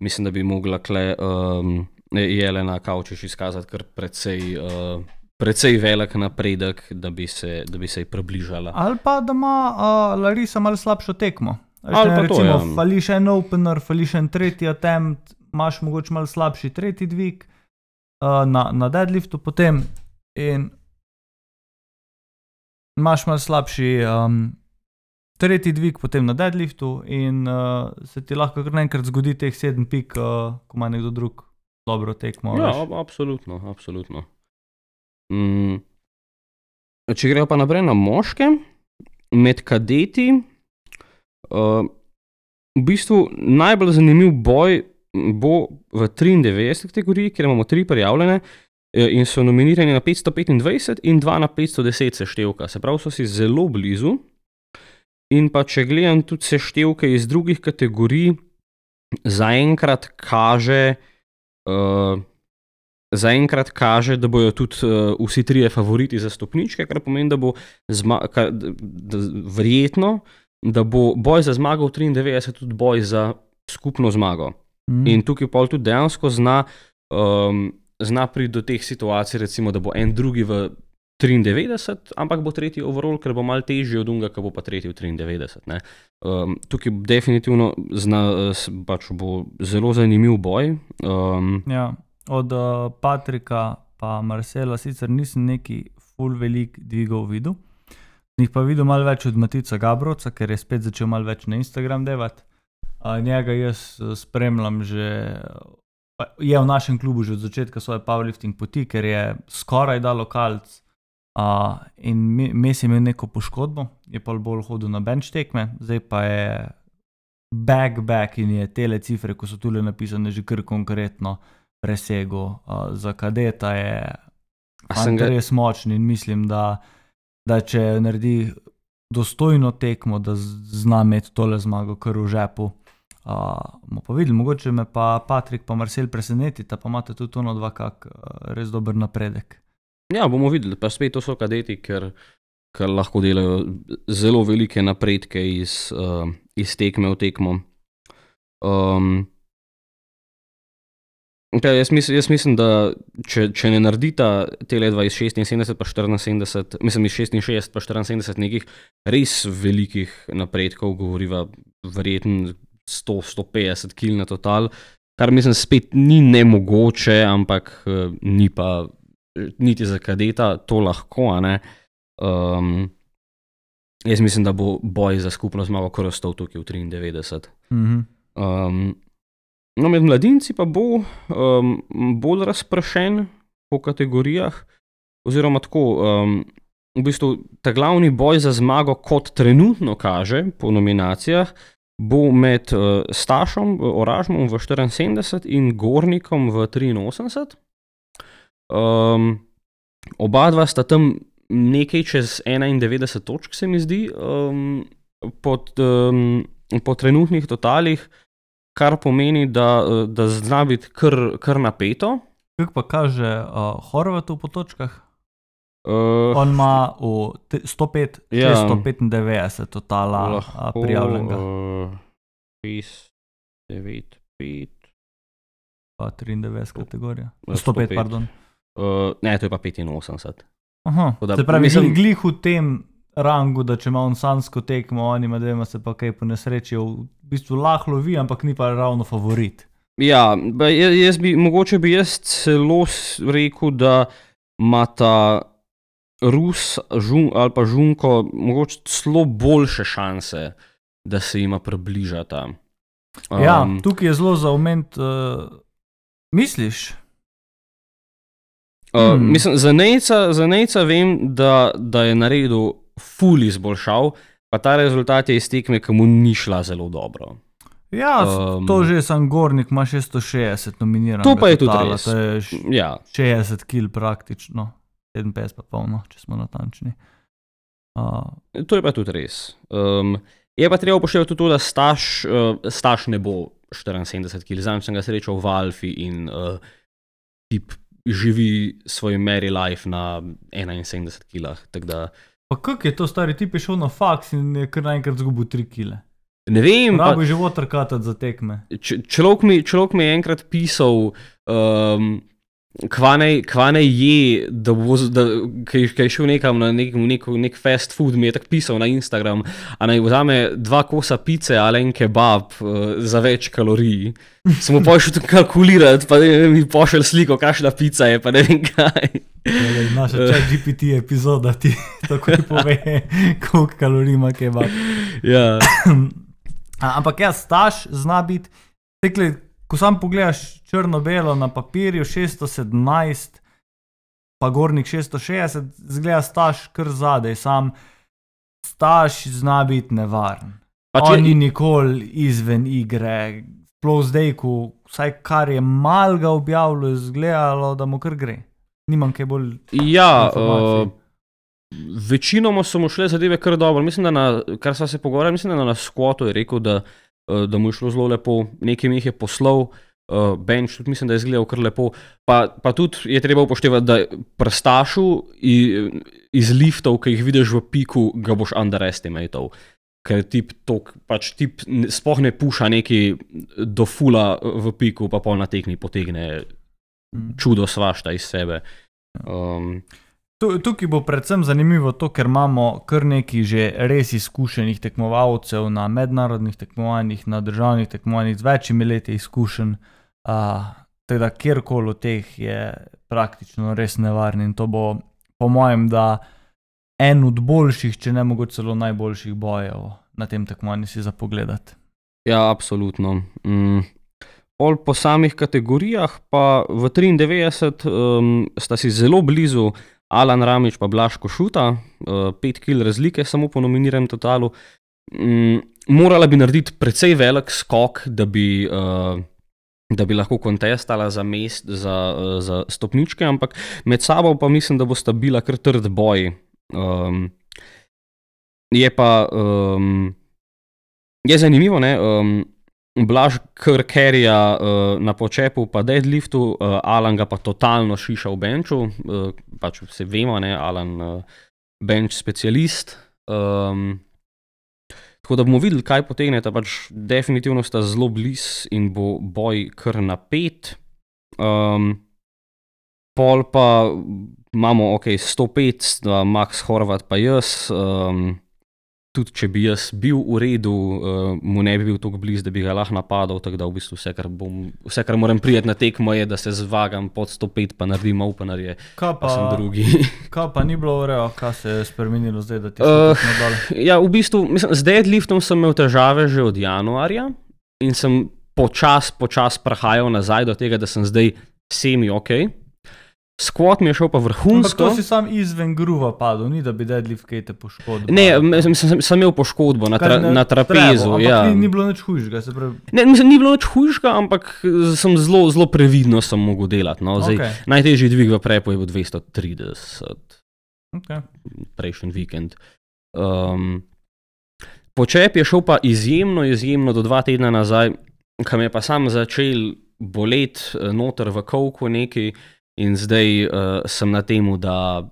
mislim, da bi mogla kle um, Jelena Kavčiš izkazati kar precej, uh, precej velik napredek, da bi se, da bi se ji približala. Ali pa da ima uh, Larisa malo slabšo tekmo. Veš, Ali pa to, recimo, ja. fališ en opener, fališ en tretji attempt, imaš mogoče malo slabši tretji dvig uh, na, na deadliftu, potem in imaš malo slabši um, tretji dvig, potem na deadliftu, in uh, se ti lahko kar naenkrat zgodi teh sedem pik, uh, ko ima nekdo drug dobro tekmo. Ja, ab- absolutno, absolutno. Mm. če gremo pa naprej na moške, med kadeti, uh, v bistvu najbolj zanimiv boj bo v 93 kategoriji, kjer imamo tri prijavljene in so nominirani na 525 in 2 na 510 seštevka. Se pravi, so si zelo blizu. In pa če gledam tudi seštevke iz drugih kategorij, zaenkrat kaže, uh, zaenkrat kaže, da bodo tudi uh, vsi trije favoriti za stopničke, kar pomeni, da bo zma kar, da, da, verjetno, da bo boj za zmago v 93 tudi boj za skupno zmago. Mm. In tukaj pa tudi dejansko zna, um, zna priti do teh situacij, recimo, da bo en drugi v 93, ampak bo tretji overall, ker bo mal težji od unga, ki bo pa tretji v 93. ne. Um, tukaj definitivno zna, pač bo zelo zanimiv boj. Um, Ja, od uh, Patrika pa Marcela sicer nisem neki full velik dvigov videl. Njih pa videl malo več od Matica Gabrovca, ker je spet začel malo več na Instagram devati. Njega jaz uh, spremljam že, je v našem klubu že od začetka svoje powerlifting poti, ker je skoraj da lokalc. Uh, in mes je imel neko poškodbo, je pa bolj hodil na bench tekme, zdaj pa je back, back in je tele cifre, ko so tu napisane, že kar konkretno presegel. Uh, za kadeta je ga- res močen in mislim, da, da če naredi dostojno tekmo, da zna imeti tole zmago kar v žepu. Uh, bomo pa videli, mogoče me pa Patrik pa Marcel presenetita, pa imate tudi ono dva, kak uh, res dober napredek. ja, bomo videli, pa spet to so kadeti, ker, ker lahko delajo zelo velike napredke iz, uh, iz tekme v tekmo. Um, Okay, jaz, mislim, jaz mislim, da če, če ne naredita tele dva iz 76 pa 74, mislim iz 66 pa 74 nekih res velikih napredkov, govoriva verjetno 100-150 kil na total, kar mislim spet ni nemogoče, ampak eh, ni pa eh, niti za kadeta to lahko. Um, jaz mislim, da bo boj za skupno zmago kar ostal tukaj v 93. Mhm. Um, no, med mladinci pa bo um, bolj razpršen po kategorijah, oziroma tako. Um, v bistvu ta glavni boj za zmago, kot trenutno kaže po nominacijah, bo med uh, Stašom uh, Oražmom v 74 in Gornikom v 83. Um, oba dva sta tam nekaj čez 91 točk, se mi zdi, um, pod, um, po trenutnih totalih, kar pomeni, da, uh, da zna biti kar, kar napeto. Kako pa kaže uh, Horvatu po točkah? Uh, On ima v te- 105, Ja. 695 totala uh, prijavljenega, Uh, 5, 9, 5. pa 93 kategorija. Ja, 105, 105. pardon. Uh, ne, to je pa 85. Aha, da se pravi, mislim- glih v tem rangu, da če ima on sansko tekmo, oni ima dvema se pa kaj po nesreči, v bistvu lahko lovi, ampak ni pa ravno favorit. Ja, jaz, bi, mogoče bi jaz celo rekel, da ima ta Rus žun, ali pa Žunko mogoče celo boljše šanse, da se jima približata. Um, ja, tukaj je zelo za oment, uh, misliš? Uh, Hmm. Mislim, za Nejca, za Nejca vem, da, da je naredil ful izboljšav, pa ta rezultat je iz tekme, ki mu ni šla zelo dobro. Ja, Um, to že sem Gornik, ima 660 nominiranih. To pa je tudi res. To je š- Ja, 60 kil praktično, 57 pa polno, če smo natančni. Uh, to je pa tudi res. Um, je pa treba upoštevati tudi to, da staž, uh, staž ne bo 74 kg, znam sem ga srečal v Alfi in uh, tip živi svoj Mary Life na 71 kg. pa kako je to stari tip, je šel na faks in je kar naenkrat zgubil 3 kile. Ne vem, pa, Rabo je že votrkatati za tekme. človek, mi, človek mi je enkrat pisal, um, kva naj kva naj je, da bo, da, kaj, kaj je šel nekam na nek, nek, nek fast food, mi je tako pisal na Instagram, a naj vzame dva kosa pice ali en kebab uh, za več kalorij. Sem mu pošel kalkulirati, pa ne, mi pošel sliko, kakšna pica je, pa ne vem kaj. Tole, Naša chat GPT epizoda ti takoj pove, koliko kalorij ima kebab. Ja, A, ampak ja, staž zna biti, ko sam pogledaš črno-belo na papirju, 617, pa gornik 660, zgleda staž kar zadaj, sam staž zna biti nevaren. Pač On je- ni nikoli izven igre, sploh zdaj, ko vsaj kar je mal ga objavilo, je izgledalo, da mu kar gre. Nimam kaj bolj. Ja, informacij. uh, večinoma so mu šle zadeve kar dobro. Mislim, da na, kar sva se pogovarjala, mislim, da na skvotu je rekel, da, da mu je šlo zelo lepo, nekaj mi jih je poslal. Uh, bench, tudi mislim, da je izgledal kar lepo. Pa, pa tudi je treba upoštevati, da prstašu iz liftov, ki jih vidiš v piku, ga boš underestimated. Ker tip, tok, pač tip sploh ne puša neki do fula v piku, pa pol na tekmi potegne Mm. čudo svašta iz sebe. Um, Tukaj bo predvsem zanimivo to, ker imamo kar nekaj že res izkušenih tekmovalcev na mednarodnih tekmovanjih, na državnih tekmovanjih z večjimi leti izkušenj. Uh, teda kjerkoli od teh je praktično res nevaren in to bo, po mojem, da en od boljših, če ne mogoče celo najboljših bojev na tem tekmovanju si za pogledati. Ja, absolutno. Mm. Pol po samih kategorijah, pa v 93 um, sta si zelo blizu Alan Ramič in Blaž Košuta, uh, pet kil razlike, samo po nominiranem totalu. Mm, morala bi narediti precej velik skok, da bi, uh, da bi lahko kontestala za, mest, za, uh, za stopničke, ampak med sabo pa mislim, da bo sta bila kar trd boj. Um, je pa. Um, Je zanimivo, ne? Um, Blaž Krkerja uh, na počepu, pa deadliftu, uh, Alan ga pa totalno šiša v benču, uh, pač vse vemo, ne? Alan uh, bench specialist. Um, tako da bomo videli, kaj potegnete, pač definitivno sta zelo blizu in bo boj kar napet. Um, pol pa imamo, ok, 105, da Max Horvat pa jaz. Um, tudi če bi jaz bil v redu, uh, mu ne bi bil tako blizu, da bi ga lahko napadal. Tako da v bistvu vse, kar, bom, vse, kar moram prijeti na tekmo, je, da se zvagam pod 105, pa naredim openerje, Kaj pa sem pa, drugi. kaj pa ni bilo urejeno, kaj se je spremenilo zdaj, da ti Uh, je dol? ja, v bistvu, mislim, z deadliftom sem imel težave že od januarja in sem počasi, počasi prehajal nazaj do tega, da sem zdaj semi ok. Squat mi je šel pa Ampak vrhunsko. to si sam izven gruva padel, ni da bi deadlift kaj te poškodil. Ne, sem, sem, sem imel poškodbo na, tra, na trapezu. Ampak ja. ni, ni bilo nič hujšega, pravi. Ne, mislim, ni bilo nič hujšega, ampak eh, sem zelo, zelo previdno sem mogel delati. No. Zdaj, okay. Najtežji dvig v prepu je bil 230 okay. prejšnji vikend. Um, počep je šel pa izjemno, izjemno do dva tedna nazaj, kam je pa sam začel boleti eh, noter v kovku neki in zdaj uh, sem na tem, da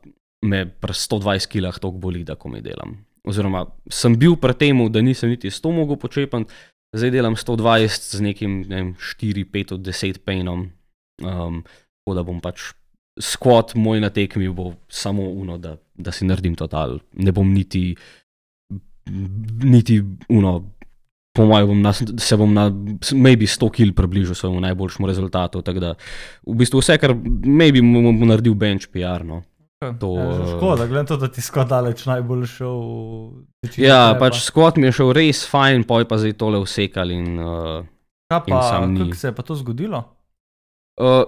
me pri 120 kilah toliko boli, da ko mi delam. Oziroma, sem bil pri tem, da nisem niti 100 mogel počepati, zdaj delam 120 z nekim ne vem, 4, 5 od 10 pejnom. Um, tako da bom pač skvot moj na tekmi bo samo uno, da, da si naredim total. Ne bom niti, niti uno. Po mojem, bom na, se bom na maybe 100 kil približal svojemu najboljšemu rezultatu. Da, v bistvu vse, kar maybe bom, bom naredil bench PR. No. To, ja, že eh, škoda, glede to, da ti skoro daleč najbolj šel. Ja, trepa. pač skvot mi je šel res fajn, poj pa zdaj tole vsekal. In, uh, Kaj in pa, kako se je pa to zgodilo? Uh,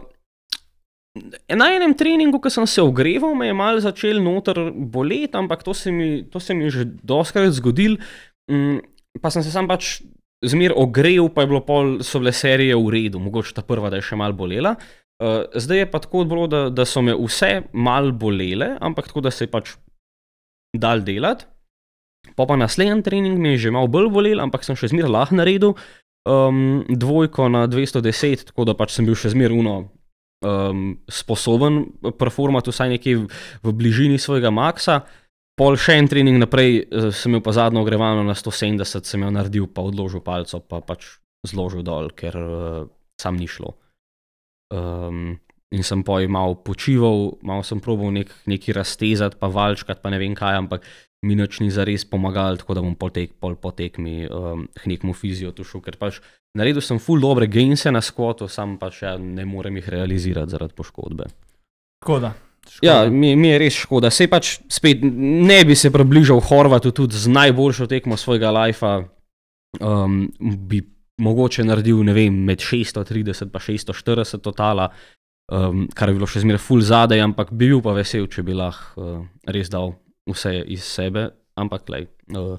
na enem treningu, ko sem se ogreval, me je malo začel noter boleti, ampak to se mi, to se mi je že doskrat zgodil. Um, pa sem se sam pač zmer ogrel, pa je bilo pol, so bile serije v redu, mogoče ta prva, da je še malo bolela. Uh, zdaj je pa tako bilo, da, da so me vse mal bolele, ampak tako, da se je pač dal delati. Pa pa naslednji trening mi je že malo bolj bolel, ampak sem še zmeraj lahko naredil um, dvojko na 210, tako da pač sem bil še zmeraj uno. Um, sposoben performati vsaj nekje v, v bližini svojega maksa, pol še en trening naprej, eh, sem imel pa zadnjo ogrevalno na 170, sem jo naredil, pa odložil palco, pa pač zložil dol, ker uh, sam ni šlo. Um, in sem poj malo počival, malo sem probal nek, neki raztezati, pa valčkati, pa ne vem kaj, ampak mi nič ni zares pomagal, tako da bom potek, pol potekmi um, k nekmu fizijo tu šel, ker pač naredil sem full dobre gainse na skvotu, sam pač ja, ne morem jih realizirati zaradi poškodbe. Škoda. Škoda. Ja, mi, mi je res škoda. Sej pač spet ne bi se približal Horvatu tudi z najboljšo tekmo svojega lajfa. Um, bi mogoče naredil, ne vem, med 630 in 640 totala, um, kar je bilo še zmeraj full zadaj, ampak bi bil pa vesel, če bi lahko uh, res dal vse iz sebe. Ampak, lej, uh,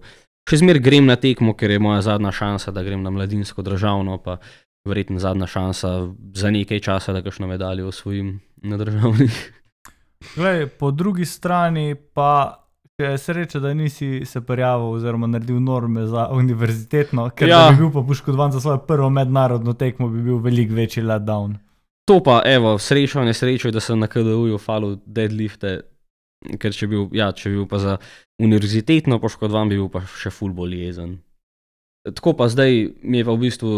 še zmeraj grem na tekmo, ker je moja zadnja šansa, da grem na mladinsko državno, pa verjetno zadnja šansa za nekaj časa, da kakšno medaljo osvojim na državnih. Glej, po drugi strani pa je sreča, da nisi se prijavil oziroma naredil norme za univerzitetno, ker ja. Bi bil pa poškodovan za svojo prvo mednarodno tekmo, bi bil veliko večji letdown. To pa, evo, srečo, nesrečo, je, da sem na KDU-ju falil deadlifte, ker če bi bil, ja, če bi bil pa za univerzitetno poškodovan, bi bil pa še full bolj jezen. Tako pa zdaj mi je pa v bistvu,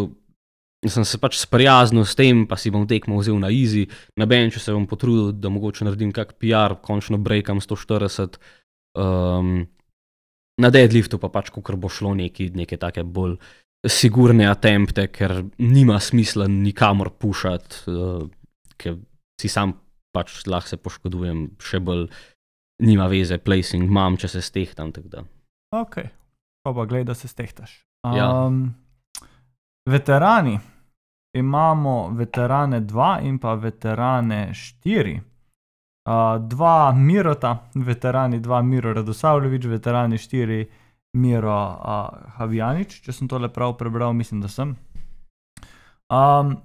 sem se pač sprijaznil s tem, pa si bom tekmo vzel na easy, na benču se bom potrudil, da mogoče naredim kak PR, končno breakam 140. Um, na deadliftu pa pač, ko bo šlo neki, neke take bolj sigurne attempte, ker nima smisla nikamor pušati, uh, ker si sam pač lahko se poškodujem, še bolj nima veze, placing imam, če se stehtam. tako da. Ok, pa pa gledaj, da se stehtaš. Ja. Um, veterani. Imamo veterane 2 in pa veterane 4. Uh, dva Mirota, veterani 2 Miro Radosavljevič, veterani 4 Miro uh, Havjanič, če sem tole prav prebral, mislim, da sem. Um,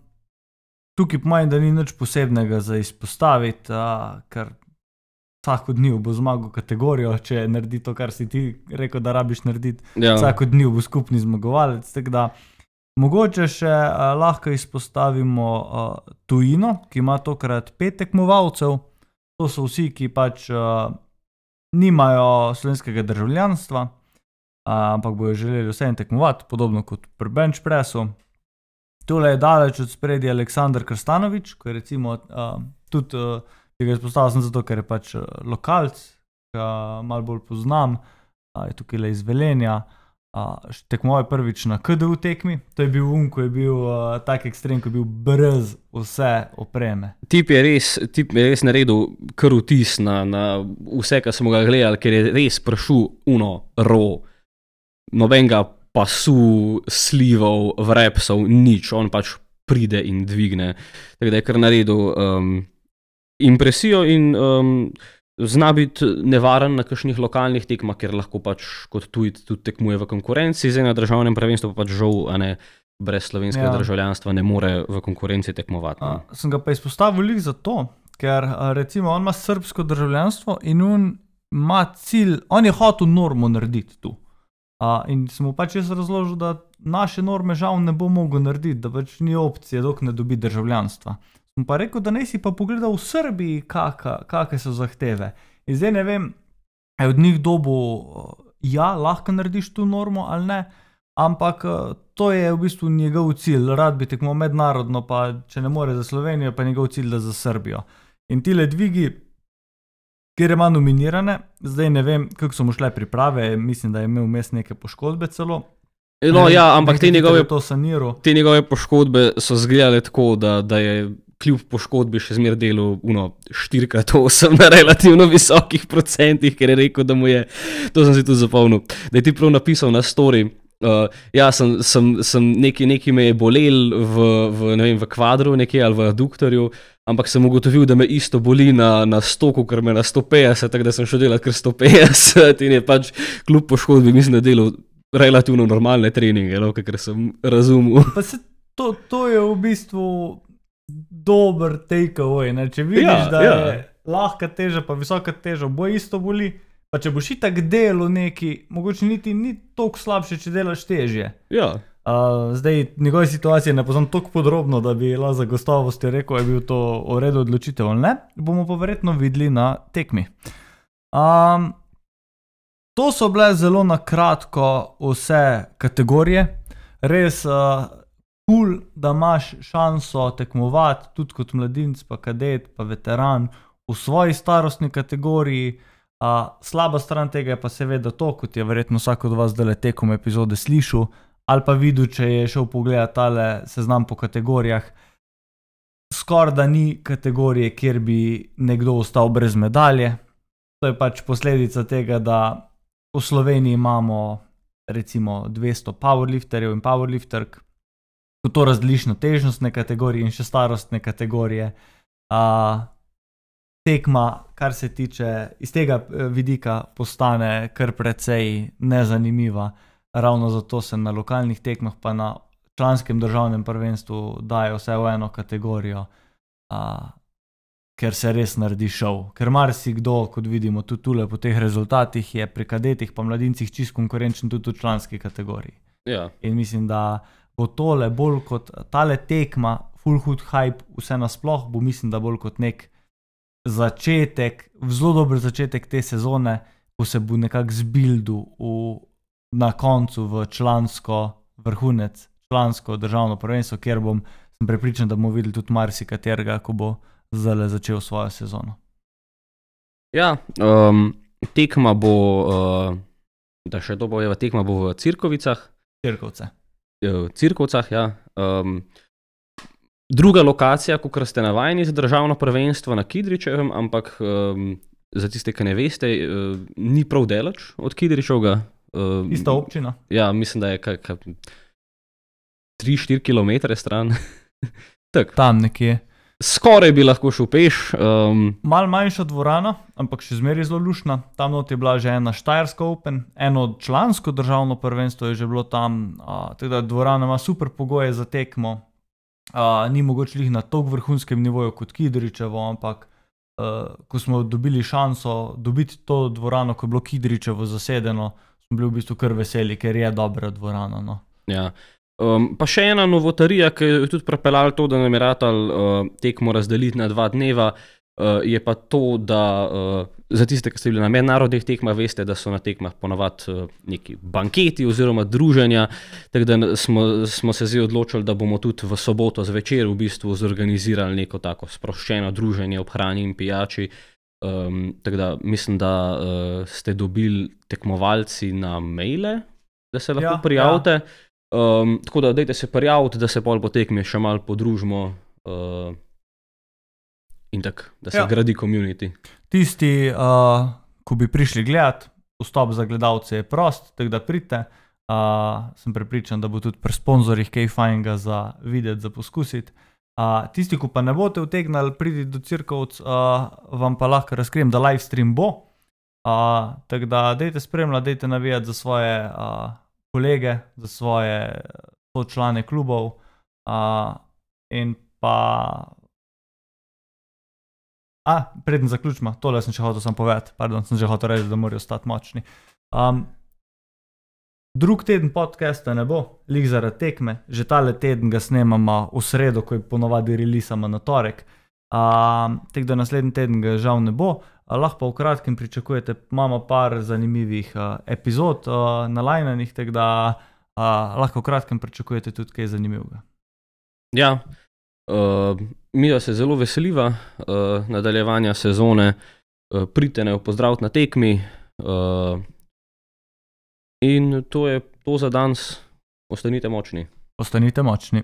tukaj pomeni, da ni nič posebnega za izpostaviti, uh, ker vsak od njih bo zmagal kategorijo, če naredi to, kar si ti rekel, da rabiš narediti. Ja. Vsak od njih bo skupni zmagovalec. tako Da, mogoče še uh, lahko izpostavimo uh, tujino, ki ima tokrat pet tekmovalcev. To so vsi, ki pač uh, nimajo slovenskega državljanstva, uh, ampak bojo želeli vseeno tekmovati, podobno kot pri Bench Pressu. Tole je daleč od spredja Aleksandr Krstanovič, ki je recimo uh, tudi, uh, ki ga izpostavil sem zato, ker je pač uh, lokalc, ki ga malo bolj poznam, uh, je tukaj le iz Velenja. Uh, tekmoval je prvič na KDU tekmi, to je bil um, ko je bil uh, tak ekstrem, ko je bil brez vse opreme. Tip je res, tip je res naredil kar vtis na, na vse, kar smo ga gledali, ker je res pršil uno, ro, nobenega pasu, slivov, vrepsov, nič, on pač pride in dvigne. Tako da je kar naredil um, impresijo in um, zna biti nevaren na kakšnih lokalnih tekmah, ker lahko pač kot tujec tudi tekmuje v konkurenci, zdaj na državnem prvenstvu pa pač žal, a ne. Brez slovenskega Ja. ja. državljanstva ne more v konkurenci tekmovati. Uh, sem ga pa izpostavil lih zato, ker recimo on ima srpsko državljanstvo in on ima cilj, on je hotel normo narediti tu. Uh, in sem mu pač jaz razložil, da naše norme žal ne bo mogel narediti, da pač ni opcije, dok ne dobi državljanstva. Sem pa rekel, da naj si pa pogledal v Srbiji, kakšne so zahteve. In zdaj ne vem, je od njih dobo, uh, ja, lahko narediš tu normo ali ne, ampak uh, to je v bistvu njegov cilj. Rad bi tekmoval mednarodno, pa če ne more za Slovenijo, pa je njegov cilj, da za Srbijo. In ti le dvigi, kjer ima nominirane, zdaj ne vem, kako so mu šle priprave, mislim, da je imel vmes neke poškodbe celo. No, Ne ja, ampak te njegove, je te njegove poškodbe so izgledale tako, da, da je kljub poškodbi še zmeraj delal uno 4x8 na relativno visokih procentih, ker je rekel, da mu je, to sem si tudi zapomnil, da je ti prav napisal na story. Uh, ja, sem, sem, sem neki, neki me je bolel v, v, vem, v kvadru nekje ali v aduktorju, ampak sem ugotovil, da me isto boli na, na stoku, ker me na 150, tako da sem šel delati kar 150 in je pač kljub poškodbi, mislim, da delal relativno normalne treninge, no, ker sem razumel. Pa se to, to je v bistvu dober takeaway. Če vidiš, Ja, da ja. je lahka teža, pa visoka teža, bo isto boli. Pa če boš itak delo neki, mogoče niti ni toliko slabše, če delaš težje. Ja, Uh, zdaj, njegove situacije ne poznam tako podrobno, da bi lahko za gostovost rekel, da je bil to v redu odločitev ali ne. Bomo pa verjetno videli na tekmi. Um, to so bile zelo na kratko vse kategorije. Res uh, kul, cool, da imaš šanso tekmovati tudi kot mladinec, pa kadet, pa veteran v svoji starostni kategoriji. Uh, slaba stran tega je pa seveda to, kot je verjetno vsak od vas zdaj tekom epizode slišal ali pa videl, če je šel pogledat tale seznam po kategorijah. Skoraj da ni kategorije, kjer bi nekdo ostal brez medalje. To je pač posledica tega, da v Sloveniji imamo recimo 200 powerlifterjev in powerlifterk, ko to razdeliš na težnostne kategorije in še starostne kategorije. Uh, tekma, kar se tiče iz tega eh, vidika, postane kar precej nezanimiva. Ravno zato se na lokalnih tekmah, pa na članskem državnem prvenstvu, dajo vse v eno kategorijo, uh, ker se res naredi šov. Ker marsikdo, kot vidimo tudi tule po teh rezultatih, je pri kadetih pa mladincih čist konkurenčen tudi v članski kategoriji. Ja. In mislim, da bo tole bolj kot tale tekma, full hood hype, vse nasploh, bo mislim, da bolj kot nek začetek, zelo dober začetek te sezone, ko se bo nekako zbildu v, na koncu v člansko vrhunec, člansko državno prvenstvo, kjer bom prepričan, da bomo videli tudi marsikaterega, ko bo zdaj začel svojo sezono. Ja, um, tekma bo, uh, da še to bojeva, tekma bo v Cirkovicah. Cirkovce. V Cirkovcah, ja. Um, druga lokacija, kot ste navajeni za državno prvenstvo na Kidričevem, ampak um, za tiste, ki ne veste, uh, ni prav delač od Kidričevega. Uh, Ista občina. Ja, mislim, da je 3-4 km stran. Tam nekje. Skoraj bi lahko šel peš. Um, Mal manjša dvorana, ampak še zmeraj zelo lušna. Tam not je bila že ena Štajerska Open, eno člansko državno prvenstvo je že bilo tam. Uh, tako da dvorana ima super pogoje za tekmo. Uh, ni mogoče jih na tako vrhunskem nivoju kot Kidričevo, ampak uh, ko smo dobili šanso dobiti to dvorano, ko je bilo Kidričevo zasedeno, smo bili v bistvu kar veseli, ker je dobra dvorana. No. Ja. Um, pa še ena novotarija, ki je tudi pripeljala to, da nam je ratal uh, tekmo razdeliti na dva dneva, uh, je pa to, da uh, za tiste, ki ste bili na mednarodnih tekmah, veste, da so na tekmah ponovadi uh, neki banketi oziroma druženja. Tako da smo, smo se zdaj odločili, da bomo tudi v soboto zvečer v bistvu zorganizirali neko tako sproščeno druženje ob hrani in pijači. Um, tako da mislim, da uh, ste dobili tekmovalci na maile, da se lahko Ja, prijavite. Ja. Um, tako da, dajte se prijaviti, da se pol potekme še malo podružimo uh, in tako, da se Ja. gradi komunity. Tisti, uh, ko bi prišli gledat, vstop za gledalce je prost, tako da pridite. Uh, sem prepričan, da bo tudi pri sponzorjih kaj fajnega za videti, za poskusiti. Uh, tisti, ki pa ne boste utegnili priti do cirkovc, uh, vam pa lahko razkrijem, da live stream bo. Uh, tako da, dajte spremljati, dajte navijati za svoje uh, kolege, za svoje člane klubov. Uh, in pa A, preden zaključimo, tole sem še hotel povedati, pardon, sem že hotel reči, da morajo ostati močni. Um, drug teden podcasta ne bo, lig zaradi tekme, že tale teden ga snemamo v sredo, ko je ponovadi releasama na torek. Um, Tako da naslednji teden ga žal ne bo, uh, lahko pa v kratkem pričakujete, imamo par zanimivih uh, epizod uh, na lajnanih, tako da uh, lahko v kratkem pričakujete tudi kaj zanimivega. Ja, uh, mi pa se zelo veseliva uh, nadaljevanja sezone, uh, pridite ne pozdraviti na tekmi. Uh, in to je to za danes, ostanite močni. Ostanite močni.